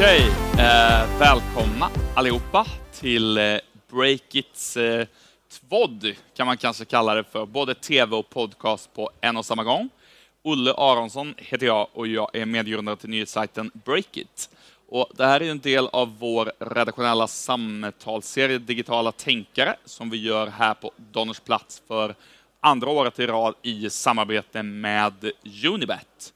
Okej, eh, välkomna allihopa till eh, Breakits eh, TVOD, kan man kanske kalla det för. Både tv och podcast på en och samma gång. Olle Aronsson heter jag och jag är medgrundare till nyhetssajten Breakit. Och det här är en del av vår redaktionella samtalsserie Digitala tänkare som vi gör här på Donners plats för andra året i rad i samarbete med Unibet.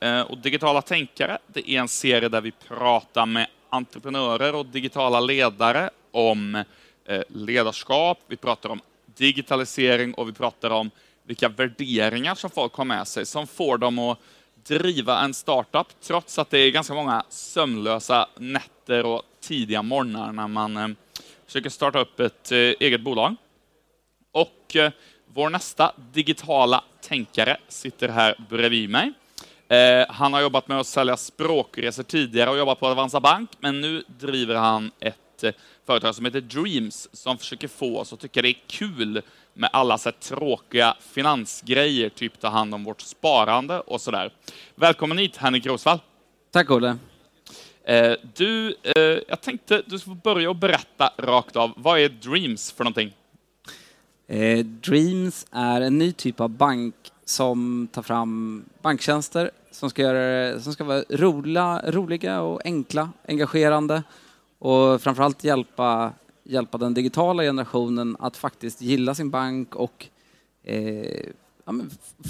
Eh, och Digitala tänkare, det är en serie där vi pratar med entreprenörer och digitala ledare om eh, ledarskap, vi pratar om digitalisering och vi pratar om vilka värderingar som folk har med sig som får dem att driva en startup trots att det är ganska många sömnlösa nätter och tidiga morgnar när man eh, försöker starta upp ett eget bolag. Och vår nästa digitala tänkare sitter här bredvid mig. Eh, han har jobbat med att sälja språkresor tidigare och jobbat på Avanza Bank, men nu driver han ett eh, företag som heter Dreams som försöker få oss att tycka det är kul med alla så tråkiga finansgrejer, typ ta hand om vårt sparande och sådär. Välkommen hit Henrik Rosvall. Tack Olle. Eh, du, jag tänkte du ska få börja och berätta rakt av, vad är Dreams för någonting? Dreams är en ny typ av bank som tar fram banktjänster som ska, göra, som ska vara roliga, roliga och enkla, engagerande och framförallt hjälpa, hjälpa den digitala generationen att faktiskt gilla sin bank och eh, ja,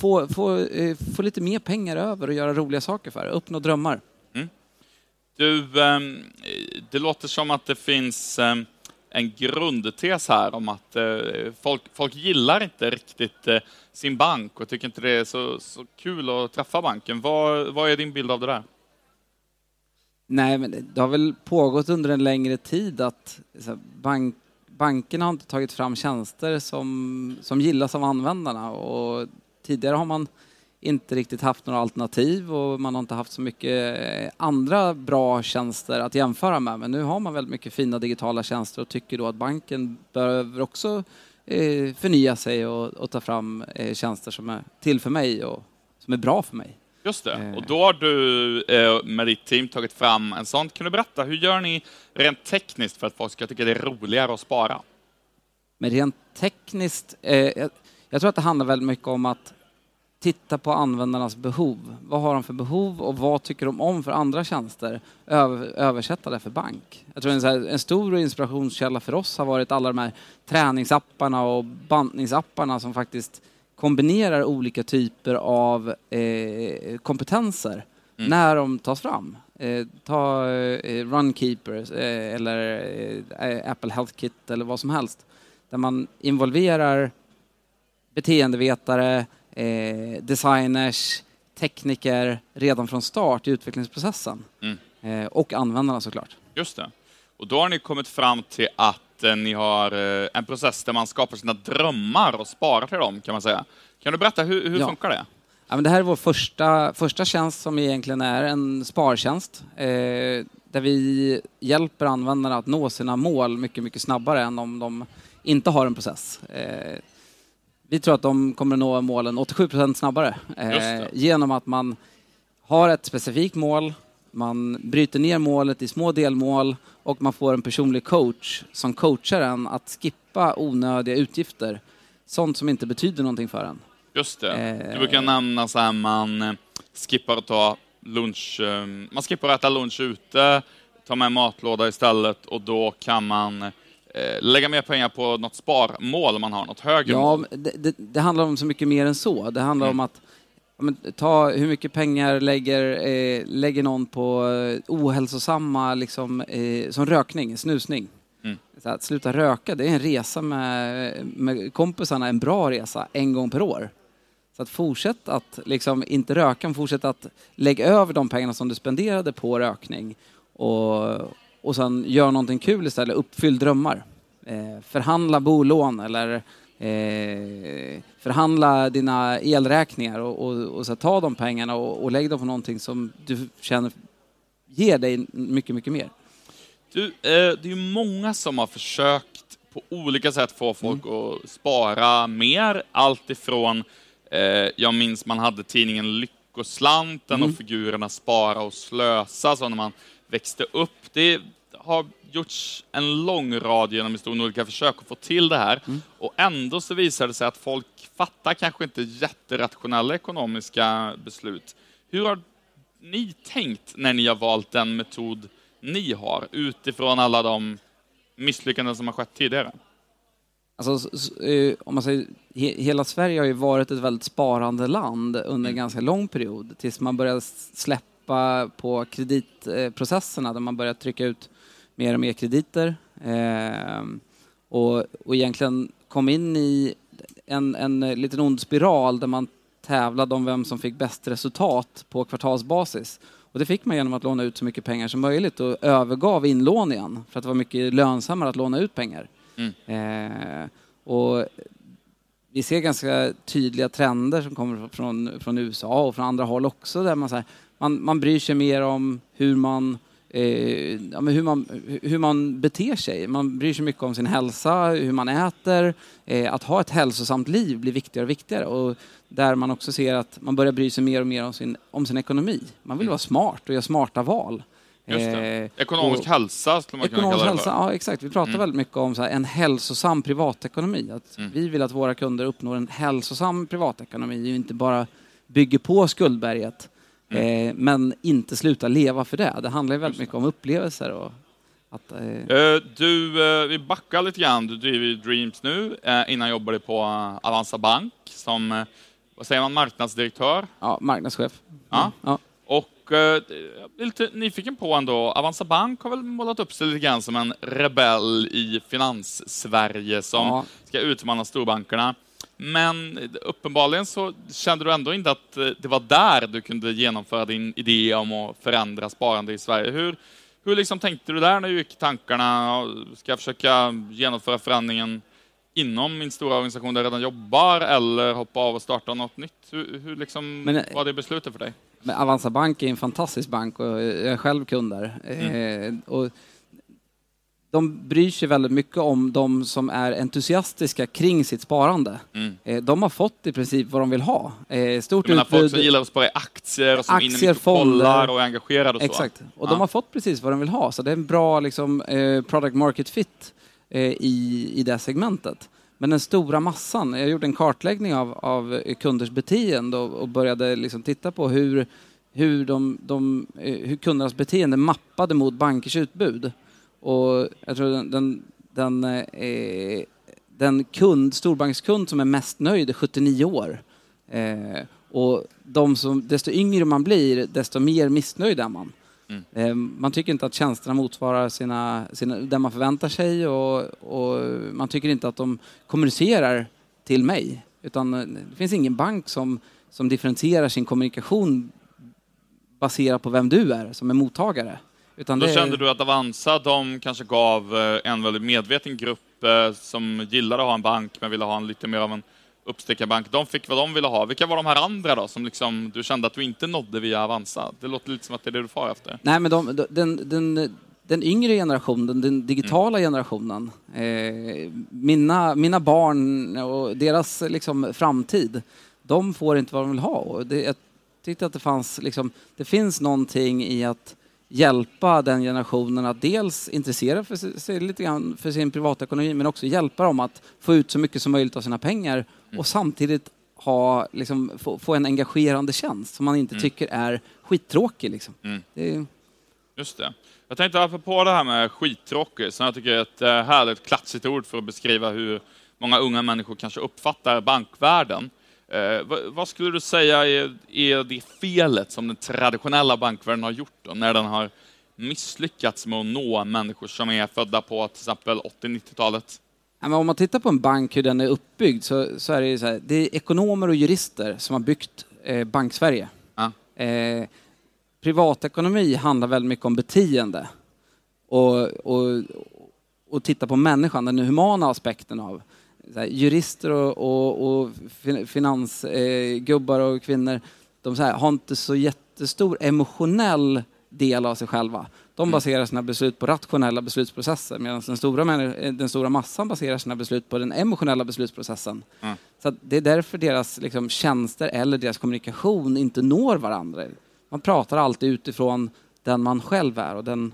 få, få, eh, få lite mer pengar över och göra roliga saker för, uppnå drömmar. Mm. Du, eh, det låter som att det finns ehm, en grundtes här om att eh, folk, folk gillar inte riktigt eh, sin bank och tycker inte det är så, så kul att träffa banken. Vad, vad är din bild av det där? Nej, men det har väl pågått under en längre tid att bank, bankerna har inte tagit fram tjänster som, som gillas av användarna och tidigare har man inte riktigt haft några alternativ och man har inte haft så mycket eh, andra bra tjänster att jämföra med. Men nu har man väldigt mycket fina digitala tjänster och tycker då att banken behöver också eh, förnya sig och, ta fram eh, tjänster som är till för mig och som är bra för mig. Just det, och då har du med ditt team tagit fram en sån. Kan du berätta, hur gör ni rent tekniskt för att folk ska tycka det är roligare att spara? Men rent tekniskt, jag tror att det handlar väldigt mycket om att titta på användarnas behov. Vad har de för behov och vad tycker de om för andra tjänster? översätta det för bank. Jag tror en, här, en stor inspirationskälla för oss har varit alla de här träningsapparna och bantningsapparna som faktiskt kombinerar olika typer av eh, kompetenser mm. när de tas fram. Eh, ta eh, Runkeeper eh, eller eh, Apple Health Kit eller vad som helst. Där man involverar beteendevetare, eh, designers, tekniker redan från start i utvecklingsprocessen. Mm. Eh, och användarna såklart. Just det. Och då har ni kommit fram till att eh, ni har eh, en process där man skapar sina drömmar och sparar till dem, kan man säga. Kan du berätta, hur, hur ja. funkar det? Ja, men det här är vår första, första tjänst som egentligen är en spartjänst. Eh, där vi hjälper användarna att nå sina mål mycket, mycket snabbare än om de inte har en process. Eh, vi tror att de kommer att nå målen 87 procent snabbare eh, genom att man har ett specifikt mål, man bryter ner målet i små delmål och man får en personlig coach som coachar en att skippa onödiga utgifter. Sånt som inte betyder någonting för en. Just det. Du brukar nämna så här man eh, skippar att ta lunch, eh, man skippar att äta lunch ute, tar med matlåda istället och då kan man Eh, lägga mer pengar på något sparmål man har, något högre ja, mål? Det, det, det, handlar om så mycket mer än så. Det handlar mm. om att men, ta hur mycket pengar lägger, eh, lägger någon på eh, ohälsosamma, liksom, eh, som rökning, snusning. Mm. Att sluta röka, det är en resa med, med kompisarna, en bra resa, en gång per år. Så att fortsätt att liksom, inte röka, men fortsätt att lägga över de pengarna som du spenderade på rökning och, och sen gör någonting kul istället, uppfyll drömmar. Eh, förhandla bolån eller eh, förhandla dina elräkningar och, och, och så ta de pengarna och, och lägg dem på någonting som du känner ger dig mycket, mycket mer. Du, eh, det är ju många som har försökt på olika sätt få folk mm. att spara mer. Allt ifrån, eh, jag minns man hade tidningen Lyckoslanten mm. och figurerna Spara och slösa, så när man växte upp. Det har gjorts en lång rad genom historien olika försök att få till det här Mm. och ändå så visar det sig att folk fattar kanske inte jätterationella ekonomiska beslut. Hur har ni tänkt när ni har valt den metod ni har utifrån alla de misslyckanden som har skett tidigare? Alltså, eh, om man säger, he, hela Sverige har ju varit ett väldigt sparande land under en ganska lång period tills man började s- släppa på kreditprocesserna där man började trycka ut mer och mer krediter eh, och, och egentligen kom in i en, en liten ond spiral där man tävlade om vem som fick bäst resultat på kvartalsbasis. Och det fick man genom att låna ut så mycket pengar som möjligt och övergav inlåningen för att det var mycket lönsammare att låna ut pengar. Eh, och vi ser ganska tydliga trender som kommer från, från USA och från andra håll också där man, här, man, man bryr sig mer om hur man, eh, ja, hur, man, hur man beter sig. Man bryr sig mycket om sin hälsa, hur man äter. Eh, att ha ett hälsosamt liv blir viktigare och viktigare. Och där man också ser att man börjar bry sig mer och mer om sin, om sin ekonomi. Man vill vara smart och göra smarta val. Just det. Eh, Ekonomisk och- hälsa skulle man kunna kalla det hälsa, ja exakt. Vi pratar Mm. väldigt mycket om så här, en hälsosam privatekonomi. Att Mm. Vi vill att våra kunder uppnår en hälsosam privatekonomi och inte bara bygger på skuldberget. Eh, men inte sluta leva för det. Det handlar ju väldigt Mm. Mycket om upplevelser och att... Eh, Eh, Du, eh, vi backar lite grann. Du driver ju Dreams nu. Eh, Innan jobbade du på Avanza Bank som, vad säger man, marknadsdirektör. ja, marknadschef. Ja. Ja. Och jag blir lite nyfiken på ändå, Avanza Bank har väl målat upp sig lite grann som en rebell i finans-Sverige som Ja. ska utmana storbankerna. Men uppenbarligen så kände du ändå inte att eh, det var där du kunde genomföra din idé om att förändra sparande i Sverige. Hur, hur liksom tänkte du där när du gick i tankarna? Ska jag försöka genomföra förändringen inom min stora organisation där jag redan jobbar eller hoppa av och starta något nytt? Hur, hur liksom Men, eh, var det beslutet för dig? Avanza Bank är en fantastisk bank och jag är själv kund där. Mm. Eh, och de bryr sig väldigt mycket om de som är entusiastiska kring sitt sparande. Mm. Eh, de har fått i princip vad de vill ha. Eh, stort menar folk utbud. som gillar att spara i aktier och som är inne Aktier, mycket och kollar fonder. och är engagerade och så. Exakt. Och Ja. de har fått precis vad de vill ha. Så det är en bra liksom, eh, product market fit i, i det segmentet. Men den stora massan, jag gjorde en kartläggning av, av kunders beteende och, och började liksom titta på hur, hur, de, de, hur kundernas beteende mappade mot bankers utbud. Och jag tror den, den, den, eh, den kund, storbankskund som är mest nöjd är 79 år. Eh, och de som, desto yngre man blir, desto mer missnöjd är man. Mm. Eh, man tycker inte att tjänsterna motsvarar sina, sina, det man förväntar sig och, och man tycker inte att de kommunicerar till mig. Utan eh, det finns ingen bank som, som differentierar sin kommunikation baserat på vem du är som är mottagare. Utan Då är- kände du att Avanza, de kanske gav eh, en väldigt medveten grupp eh, som gillade att ha en bank men ville ha en lite mer av en uppstickarbank. De fick vad de ville ha. Vilka var de här andra då som liksom, du kände att du inte nådde via Avanza? Det låter lite som att det är det du far efter. Nej, men de, de, den, den, den yngre generationen, den digitala generationen, eh, mina, mina barn och deras liksom, framtid, de får inte vad de vill ha. Och det, jag tyckte att det fanns, liksom, det finns någonting i att hjälpa den generationen att dels intressera för sig, lite grann för sin privatekonomi men också hjälpa dem att få ut så mycket som möjligt av sina pengar och samtidigt ha, liksom, få, få en engagerande tjänst som man inte Mm. tycker är skittråkig. Liksom. Mm. Det är, Just det. Jag tänkte apropå det här med skittråkig, som jag tycker är ett eh, härligt klatschigt ord för att beskriva hur många unga människor kanske uppfattar bankvärlden. Eh, vad, skulle du säga är, är det felet som den traditionella bankvärlden har gjort då, när den har misslyckats med att nå människor som är födda på till exempel 80-90-talet? Ja, men om man tittar på en bank, hur den är uppbyggd, så, så är det så här, det är ekonomer och jurister som har byggt eh, Banksverige. Ja. Eh, privatekonomi handlar väldigt mycket om beteende och, och, och titta på människan, den humana aspekten av här, jurister och, och, och fin- finansgubbar och kvinnor, de här, har inte så jättestor emotionell del av sig själva. De baserar sina beslut på rationella beslutsprocesser medan den stora, den stora massan baserar sina beslut på den emotionella beslutsprocessen. Mm. Så det är därför deras liksom, tjänster eller deras kommunikation inte når varandra. Man pratar alltid utifrån den man själv är. Och den,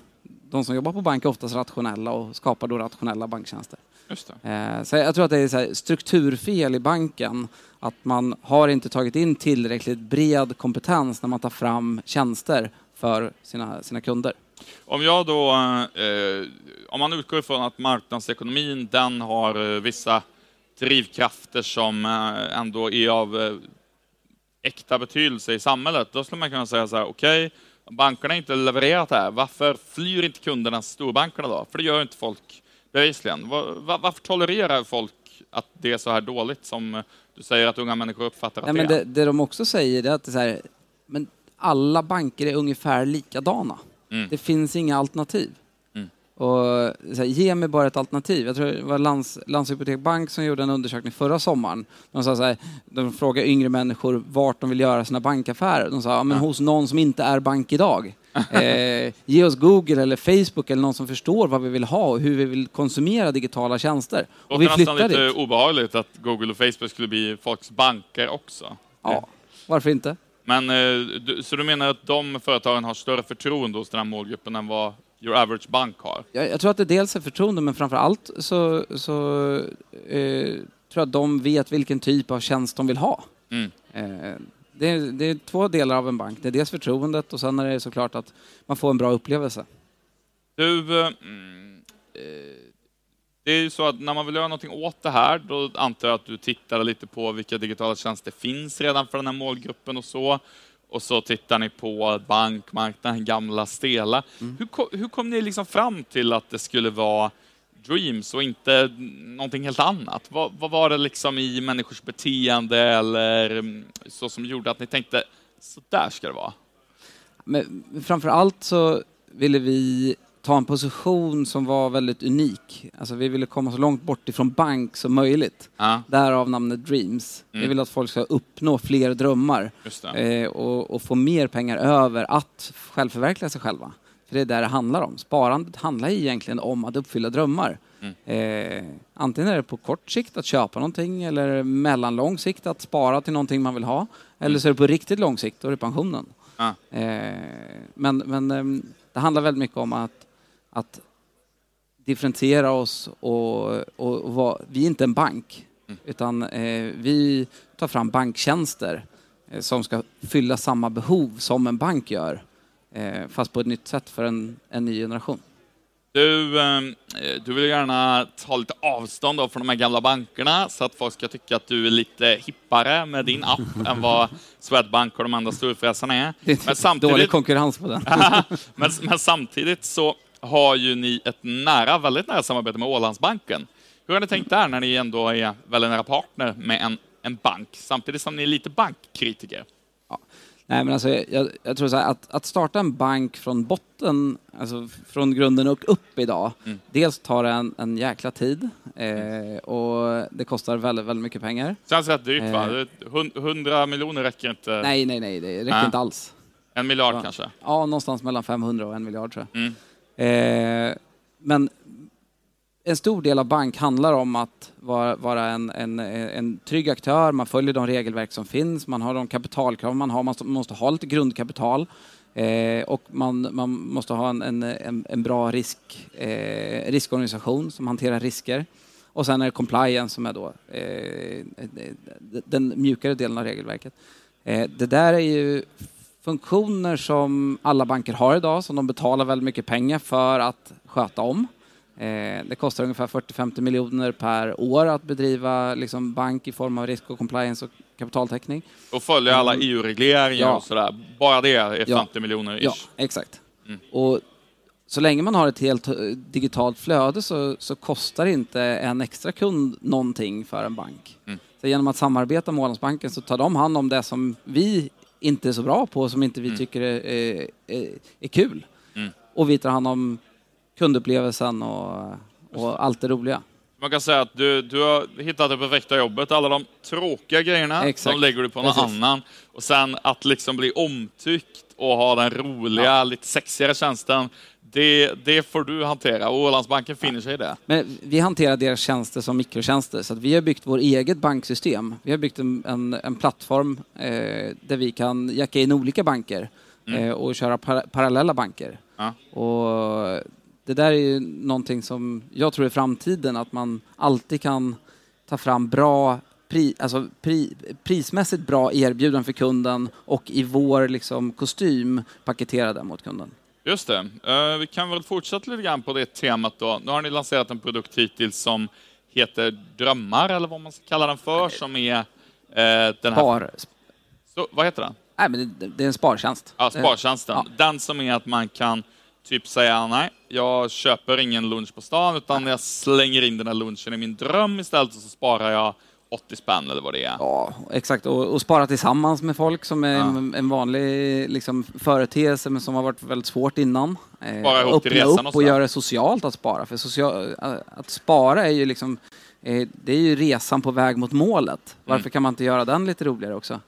de som jobbar på bank är oftast rationella och skapar då rationella banktjänster. Just det. Eh, Så jag tror att det är så här strukturfel i banken. Att man har inte tagit in tillräckligt bred kompetens när man tar fram tjänster för sina, sina kunder. Om jag då, eh, om man utgår ifrån att marknadsekonomin, den har eh, vissa drivkrafter som eh, ändå är av äkta betydelse i samhället, då skulle man kunna säga så här, okej, bankerna har inte levererat här, varför flyr inte kunderna storbankerna då? För det gör inte folk bevisligen. Va- va- Varför tolererar folk att det är så här dåligt som du säger att unga människor uppfattar att Nej, men det är? det, det de också säger är att det är så här, men alla banker är ungefär likadana. Mm. Det finns inga alternativ. Och här, ge mig bara ett alternativ. Jag tror det var Lands, Landshypotek Bank som gjorde en undersökning förra sommaren. De, sa så här, de frågade yngre människor vart de vill göra sina bankaffärer. De sa, men hos någon som inte är bank idag. Eh, ge oss Google eller Facebook eller någon som förstår vad vi vill ha och hur vi vill konsumera digitala tjänster. Det Och vi låter nästan flyttar lite dit. obehagligt att Google och Facebook skulle bli folks banker också. Ja, varför inte? Men, eh, så du menar att de företagen har större förtroende hos den här målgruppen än vad your average bank har? Jag, jag tror att det dels är förtroende, men framför allt så, så eh, tror jag att de vet vilken typ av tjänst de vill ha. Mm. Eh, det, är, det är två delar av en bank. Det är dels förtroendet och sen är det såklart att man får en bra upplevelse. Du, eh, eh, det är ju så att när man vill göra någonting åt det här, då antar jag att du tittar lite på vilka digitala tjänster finns redan för den här målgruppen och så. Och så tittar ni på bankmarknaden, gamla stela. Hur, ko- hur kom ni liksom fram till att det skulle vara Dreams och inte någonting helt annat? Vad, vad var det liksom i människors beteende eller mm, så som gjorde att ni tänkte så där ska det vara? Men framför allt så ville vi ta en position som var väldigt unik. Alltså vi ville komma så långt bort ifrån bank som möjligt. Ja, Därav namnet Dreams. Vi Mm. vill att folk ska uppnå fler drömmar. det. eh, och, och få mer pengar över att självförverkliga sig själva. För det är där det handlar om. Sparandet handlar egentligen om att uppfylla drömmar. Mm. Eh, antingen är det på kort sikt att köpa någonting eller mellanlång sikt att spara till någonting man vill ha. Eller Mm. så är det på riktigt lång sikt, då är det pensionen. Ja. Eh, men men ehm, det handlar väldigt mycket om att, att differentiera oss och, och, och vara, vi är inte en bank. Mm. Utan eh, vi tar fram banktjänster eh, som ska fylla samma behov som en bank gör. Eh, fast på ett nytt sätt för en, en ny generation. Du, eh, du vill gärna ta lite avstånd då från de här gamla bankerna så att folk ska tycka att du är lite hippare med din app än vad Swedbank och de andra storfräsarna är. Det är Men dålig samtidigt, konkurrens på den. men, men samtidigt så har ju ni ett nära, väldigt nära samarbete med Ålandsbanken. Hur har ni tänkt där när ni ändå är väldigt nära partner med en, en bank, samtidigt som ni är lite bankkritiker? Nej, men alltså, jag, jag tror så här, att, att starta en bank från botten, alltså från grunden och upp idag, Mm. dels tar det en, en jäkla tid eh, och det kostar väldigt, väldigt mycket pengar. Känns rätt dyrt va? Eh. Hund- 100 miljoner räcker inte. Nej, nej, nej, det räcker Nej. inte alls. En miljard Ja. kanske? Ja, någonstans mellan 500 och en miljard tror jag. Mm. Eh, men en stor del av bank handlar om att vara, vara en, en, en trygg aktör, man följer de regelverk som finns, man har de kapitalkrav man har, man måste ha lite grundkapital eh, och man, man måste ha en, en, en, en bra risk, eh, riskorganisation som hanterar risker. Och sen är det compliance som är då eh, den mjukare delen av regelverket. Eh, det där är ju funktioner som alla banker har idag som de betalar väldigt mycket pengar för att sköta om. Eh, det kostar ungefär 40-50 miljoner per år att bedriva liksom, bank i form av risk och compliance och kapitaltäckning. Och följa alla Mm. EU-regleringar Ja. och sådär. Bara det är Ja. 50 miljoner Ja, ish. exakt. Mm. Och så länge man har ett helt eh, digitalt flöde så, så kostar inte en extra kund någonting för en bank. Mm. Så genom att samarbeta med Ålandsbanken så tar de hand om det som vi inte är så bra på, som inte vi Mm. tycker är, är, är, är kul. Mm. Och vi tar hand om kundupplevelsen och, och allt det roliga. Man kan säga att du, du har hittat det perfekta jobbet. Alla de tråkiga grejerna, Exakt. de lägger du på någon Precis. annan. Och sen att liksom bli omtyckt och ha den roliga, lite sexigare tjänsten, det, det får du hantera. Och Ålandsbanken finner sig i det. Men vi hanterar deras tjänster som mikrotjänster, så att vi har byggt vårt eget banksystem. Vi har byggt en, en, en plattform eh, där vi kan jacka in olika banker. mm. eh, och köra par parallella banker. Ja. Och det där är ju någonting som jag tror är framtiden, att man alltid kan ta fram bra pri, alltså pri, prismässigt bra erbjudanden för kunden och i vår liksom, kostym paketera den mot kunden. Just det. Uh, vi kan väl fortsätta lite grann på det temat då. Nu har ni lanserat en produkt hittills som heter Drömmar, eller vad man ska kalla den för, som är uh, den här... Spar. Så, vad heter den? Nej, men det, det är en spartjänst. Ja, spartjänsten. Ja. Den som är att man kan typ säga nej, jag köper ingen lunch på stan, utan jag slänger in den här lunchen i min dröm istället och så sparar jag 80 spänn eller vad det är. Ja, exakt. Och, och spara tillsammans med folk som är ja. en, en, vanlig liksom, företeelse men som har varit väldigt svårt innan. Eh, spara ihop till resan upp och, och göra det socialt att spara. För social, att spara är ju liksom, eh, det är ju resan på väg mot målet. Varför mm. kan man inte göra den lite roligare också?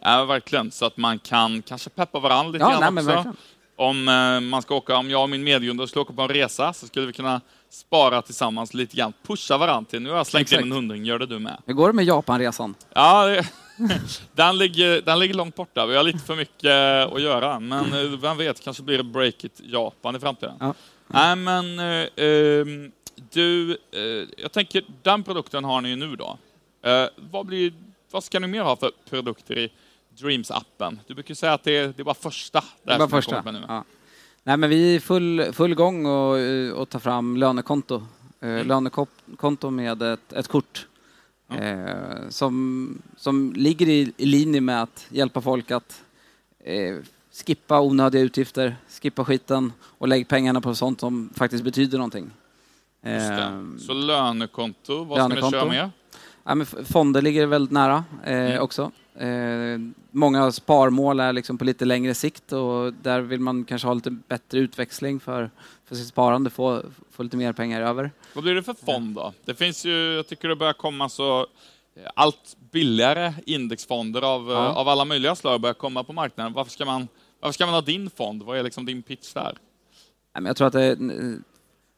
Ja, verkligen. Så att man kan kanske peppa varandra lite ja, grann nej, också. Verkligen om eh, man ska åka, om jag och min medgrundare skulle åka på en resa så skulle vi kunna spara tillsammans lite grann, pusha varandra till nu har jag slängt Exakt. in en hundring, gör det du med. Hur går det med Japanresan? Ja, det, den, ligger, den ligger långt borta. Vi har lite för mycket att göra, men eh, vem vet, kanske blir det Breakit Japan i framtiden. Ja. Nej, men eh, ehm, du, eh, jag tänker, den produkten har ni ju nu då. Eh, vad, blir, vad ska ni mer ha för produkter i Dreams-appen. Du brukar säga att det är, det är bara första. Det är bara första. Ja. Nej, men vi är full, full gång och, och tar fram lönekonto. Eh, mm. Lönekonto med ett, ett kort eh, som, som ligger i, i linje med att hjälpa folk att eh, skippa onödiga utgifter, skippa skiten och lägga pengarna på sånt som faktiskt betyder någonting. Eh, Så lönekonto, vad lönekonto. ska ni köra med? Ja, men fonder ligger väldigt nära eh, mm. också. Eh, många sparmål är liksom på lite längre sikt och där vill man kanske ha lite bättre utväxling för, för sitt sparande, få, få lite mer pengar över. Vad blir det för fond då? Det finns ju, jag tycker det börjar komma så eh, allt billigare indexfonder av, ja. av alla möjliga slag börjar komma på marknaden. Varför ska man, varför ska man ha din fond? Vad är liksom din pitch där? Jag tror att det,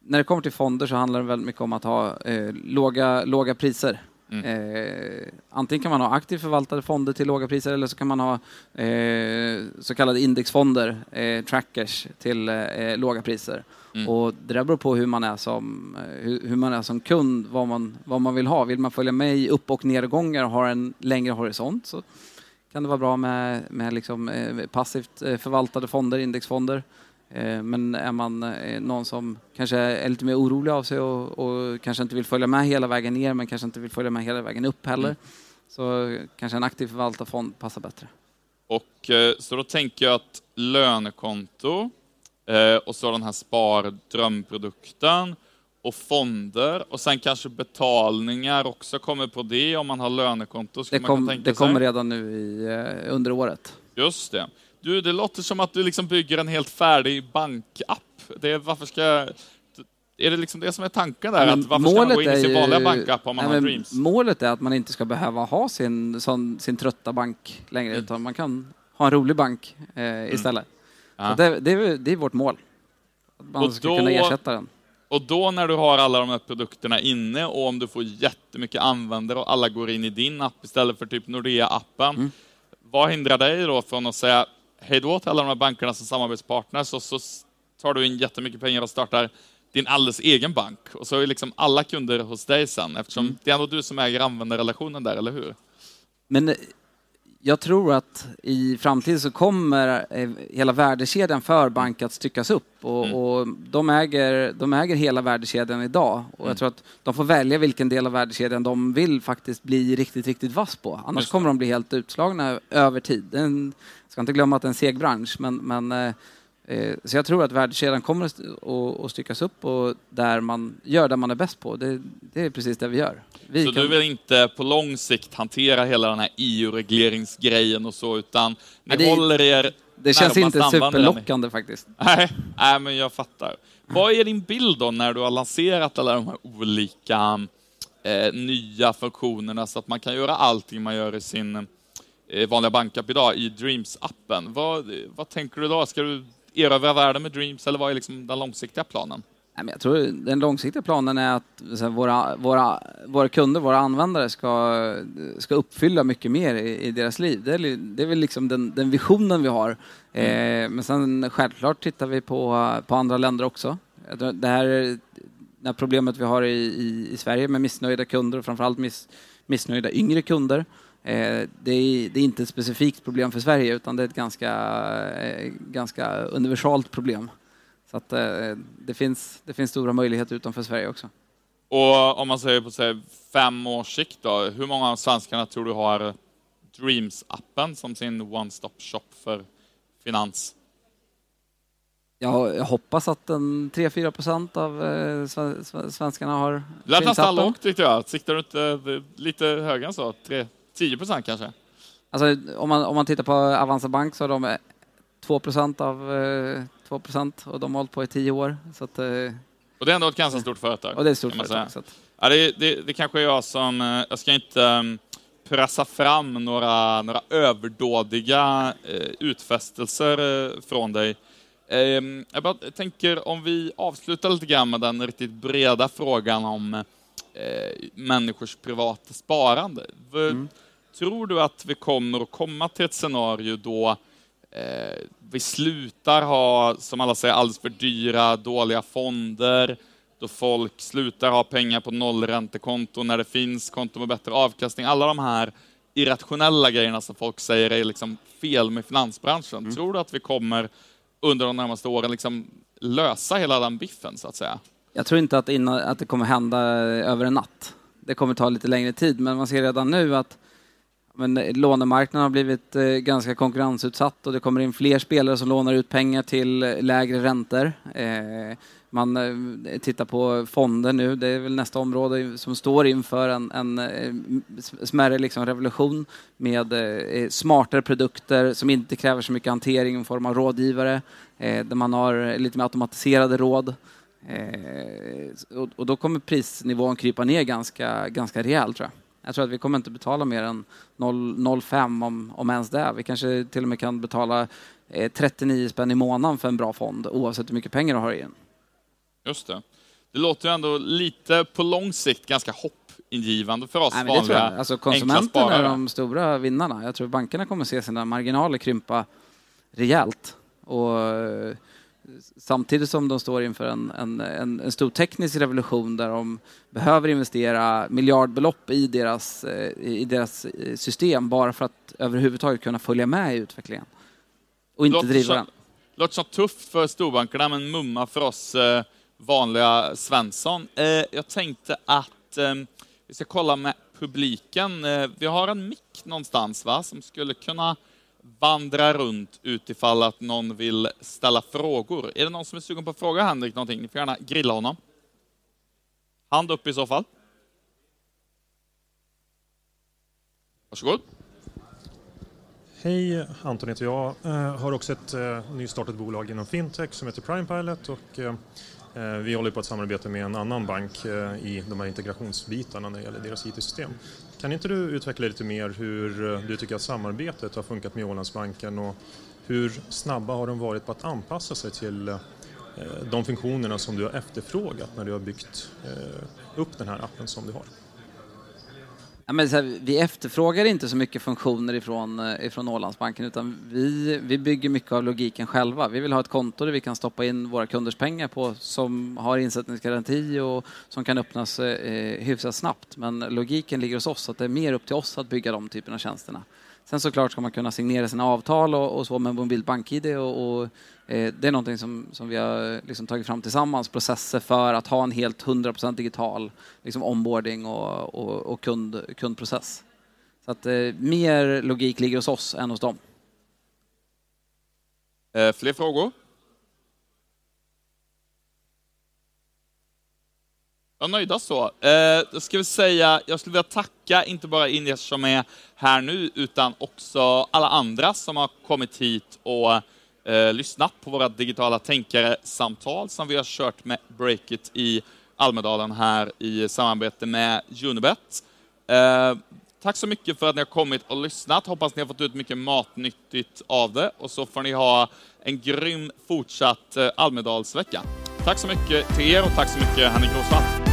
när det kommer till fonder så handlar det väldigt mycket om att ha eh, låga, låga priser. Mm. Eh, antingen kan man ha aktivt förvaltade fonder till låga priser eller så kan man ha eh, så kallade indexfonder, eh, trackers, till eh, låga priser. Mm. Och det där beror på hur man är som, eh, hur, hur, man är som kund, vad man, vad man vill ha. Vill man följa med i upp och nedgångar och ha en längre horisont så kan det vara bra med, med liksom, eh, passivt förvaltade fonder, indexfonder. Eh, men är man eh, någon som kanske är lite mer orolig av sig och, och, kanske inte vill följa med hela vägen ner men kanske inte vill följa med hela vägen upp heller mm. så kanske en aktiv förvaltarfond passar bättre. Och eh, så då tänker jag att lönekonto och så den här spardrömprodukten och fonder och sen kanske betalningar också kommer på det om man har lönekonto. Det, kom, det kommer redan nu i, under året. Just det. Du, det låter som att du liksom bygger en helt färdig bankapp. Det varför ska... Är det liksom det som är tanken där? att varför ska man gå in i sin vanliga bankapp om man nej, har Dreams? Målet är att man inte ska behöva ha sin, sån, sin trötta bank längre, mm. utan man kan ha en rolig bank eh, mm. istället. Mm. Det, det, är, det är vårt mål. Att man och ska då, kunna ersätta den. Och då när du har alla de här produkterna inne och om du får jättemycket användare och alla går in i din app istället för typ Nordea-appen, mm. vad hindrar dig då från att säga hej då till alla de här bankerna som samarbetspartners och så tar du in jättemycket pengar och startar din alldeles egen bank. Och så är liksom alla kunder hos dig sen, eftersom mm. det är ändå du som äger användarrelationen där, eller hur? Men eh, jag tror att i framtiden så kommer eh, hela värdekedjan för bank att styckas upp och, mm. och de, äger, de äger hela värdekedjan idag. Och mm. jag tror att de får välja vilken del av värdekedjan de vill faktiskt bli riktigt, riktigt vass på. Annars kommer de bli helt utslagna över tid. Den, ska inte glömma att det är en seg bransch, men, men eh, eh så jag tror att värdekedjan kommer att, styckas upp och där man gör det man är bäst på. Det, det är precis det vi gör. Vi så kan... du vill inte på lång sikt hantera hela den här EU-regleringsgrejen och så, utan ni det, håller er Det känns inte superlockande faktiskt. Nej, nej, men jag fattar. Vad är din bild då när du har lanserat alla de här olika eh, nya funktionerna så att man kan göra allting man gör i sin vanliga bankapp idag i Dreams-appen. Vad, vad tänker du då? Ska du erövra världen med Dreams eller vad är liksom den långsiktiga planen? Jag tror den långsiktiga planen är att våra, våra, våra kunder, våra användare ska, ska uppfylla mycket mer i, i deras liv. Det är, det är väl liksom den, den visionen vi har. Mm. Eh, men sen självklart tittar vi på, på andra länder också. Det här det här problemet vi har i, i, i Sverige med missnöjda kunder och framförallt miss, missnöjda yngre kunder. Eh, det, är, det är inte ett specifikt problem för Sverige utan det är ett ganska, eh, ganska universalt problem. Så att, eh, det, finns, det finns stora möjligheter utanför Sverige också. Och om man säger på säg, fem års sikt då, hur många av svenskarna tror du har Dreams-appen som sin one-stop shop för finans? Ja, jag hoppas att en 3-4 procent av eh, svenskarna har Det lät nästan lågt tyckte jag. Siktar du inte lite högre än så? 3, 10 procent kanske? Alltså, om, man, om man tittar på Avanza Bank så har de 2 procent av 2 procent och de har hållit på i 10 år. Så att, och det är ändå ett ganska stort företag. Och det är ett stort företag. Så att... ja, det, det, det kanske är jag som, jag ska inte um, pressa fram några, några överdådiga utfästelser från dig. Um, jag bara tänker om vi avslutar lite grann med den riktigt breda frågan om människors privata sparande. Mm. Tror du att vi kommer att komma till ett scenario då eh, vi slutar ha, som alla säger, alldeles för dyra, dåliga fonder, då folk slutar ha pengar på nollräntekonto när det finns konto med bättre avkastning. Alla de här irrationella grejerna som folk säger är liksom fel med finansbranschen. Mm. Tror du att vi kommer under de närmaste åren liksom lösa hela den biffen, så att säga? Jag tror inte att, innan, att det kommer hända över en natt. Det kommer ta lite längre tid, men man ser redan nu att men eh, lånemarknaden har blivit eh, ganska konkurrensutsatt och det kommer in fler spelare som lånar ut pengar till eh, lägre räntor. Eh, man eh, tittar på fonder nu, det är väl nästa område som står inför en, en eh, smärre liksom revolution med smartare produkter som inte kräver så mycket hantering i form av rådgivare, där man har lite mer automatiserade råd. Och då kommer prisnivån krypa ner ganska, ganska rejält tror jag. Jag tror att vi kommer inte betala mer än 0,05 om, om ens det. Vi kanske till och med kan betala eh, 39 spänn i månaden för en bra fond oavsett hur mycket pengar du har i den. Just det. Det låter ju ändå lite på lång sikt ganska hoppingivande för oss Nej, vanliga det alltså, Konsumenterna är de stora vinnarna. Jag tror bankerna kommer se sina marginaler krympa rejält. Och samtidigt som de står inför en, en, en, en, stor teknisk revolution där de behöver investera miljardbelopp i deras, eh, i deras eh, system bara för att överhuvudtaget kunna följa med i utvecklingen. Och inte låter driva den. Låter så tufft för storbankerna men mumma för oss eh, vanliga Svensson. Jag tänkte att vi ska kolla med publiken. Vi har en mick någonstans va, som skulle kunna vandra runt utifall att någon vill ställa frågor. Är det någon som är sugen på att fråga Henrik någonting? Ni får gärna grilla honom. Hand upp i så fall. Varsågod. Hej, Anton heter jag. Eh, har också ett eh, nystartat bolag inom fintech som heter Prime Pilot och eh, vi håller på att samarbeta med en annan bank i de här integrationsbitarna när det gäller deras IT-system. Kan inte du utveckla lite mer hur eh, du tycker att samarbetet har funkat med Ålandsbanken och hur snabba har de varit på att anpassa sig till eh, de funktionerna som du har efterfrågat när du har byggt eh, upp den här appen som du har? Ja, men så här, vi efterfrågar inte så mycket funktioner ifrån, eh, ifrån Ålandsbanken utan vi, vi bygger mycket av logiken själva. Vi vill ha ett konto där vi kan stoppa in våra kunders pengar på som har insättningsgaranti och som kan öppnas eh, eh hyfsat snabbt. Men logiken ligger hos oss, så att det är mer upp till oss att bygga de typerna av tjänsterna. Sen såklart ska man kunna signera sina avtal och, och så med mobilt BankID. och, och eh, det är någonting som, som vi har eh, liksom tagit fram tillsammans, processer för att ha en helt 100% digital liksom onboarding och, och, och kund, kundprocess. Så att eh, mer logik ligger hos oss än hos dem. Eh, fler frågor? Ja, nöjda så. Eh, då ska vi säga, jag skulle vilja tacka inte bara Ines som är här nu, utan också alla andra som har kommit hit och eh, lyssnat på våra digitala tänkare-samtal som vi har kört med Breakit i Almedalen här i samarbete med Unibet. Eh, tack så mycket för att ni har kommit och lyssnat. Hoppas ni har fått ut mycket matnyttigt av det och så får ni ha en grym fortsatt eh, Almedalsvecka. Tack så mycket till er och tack så mycket Henrik Rosvall.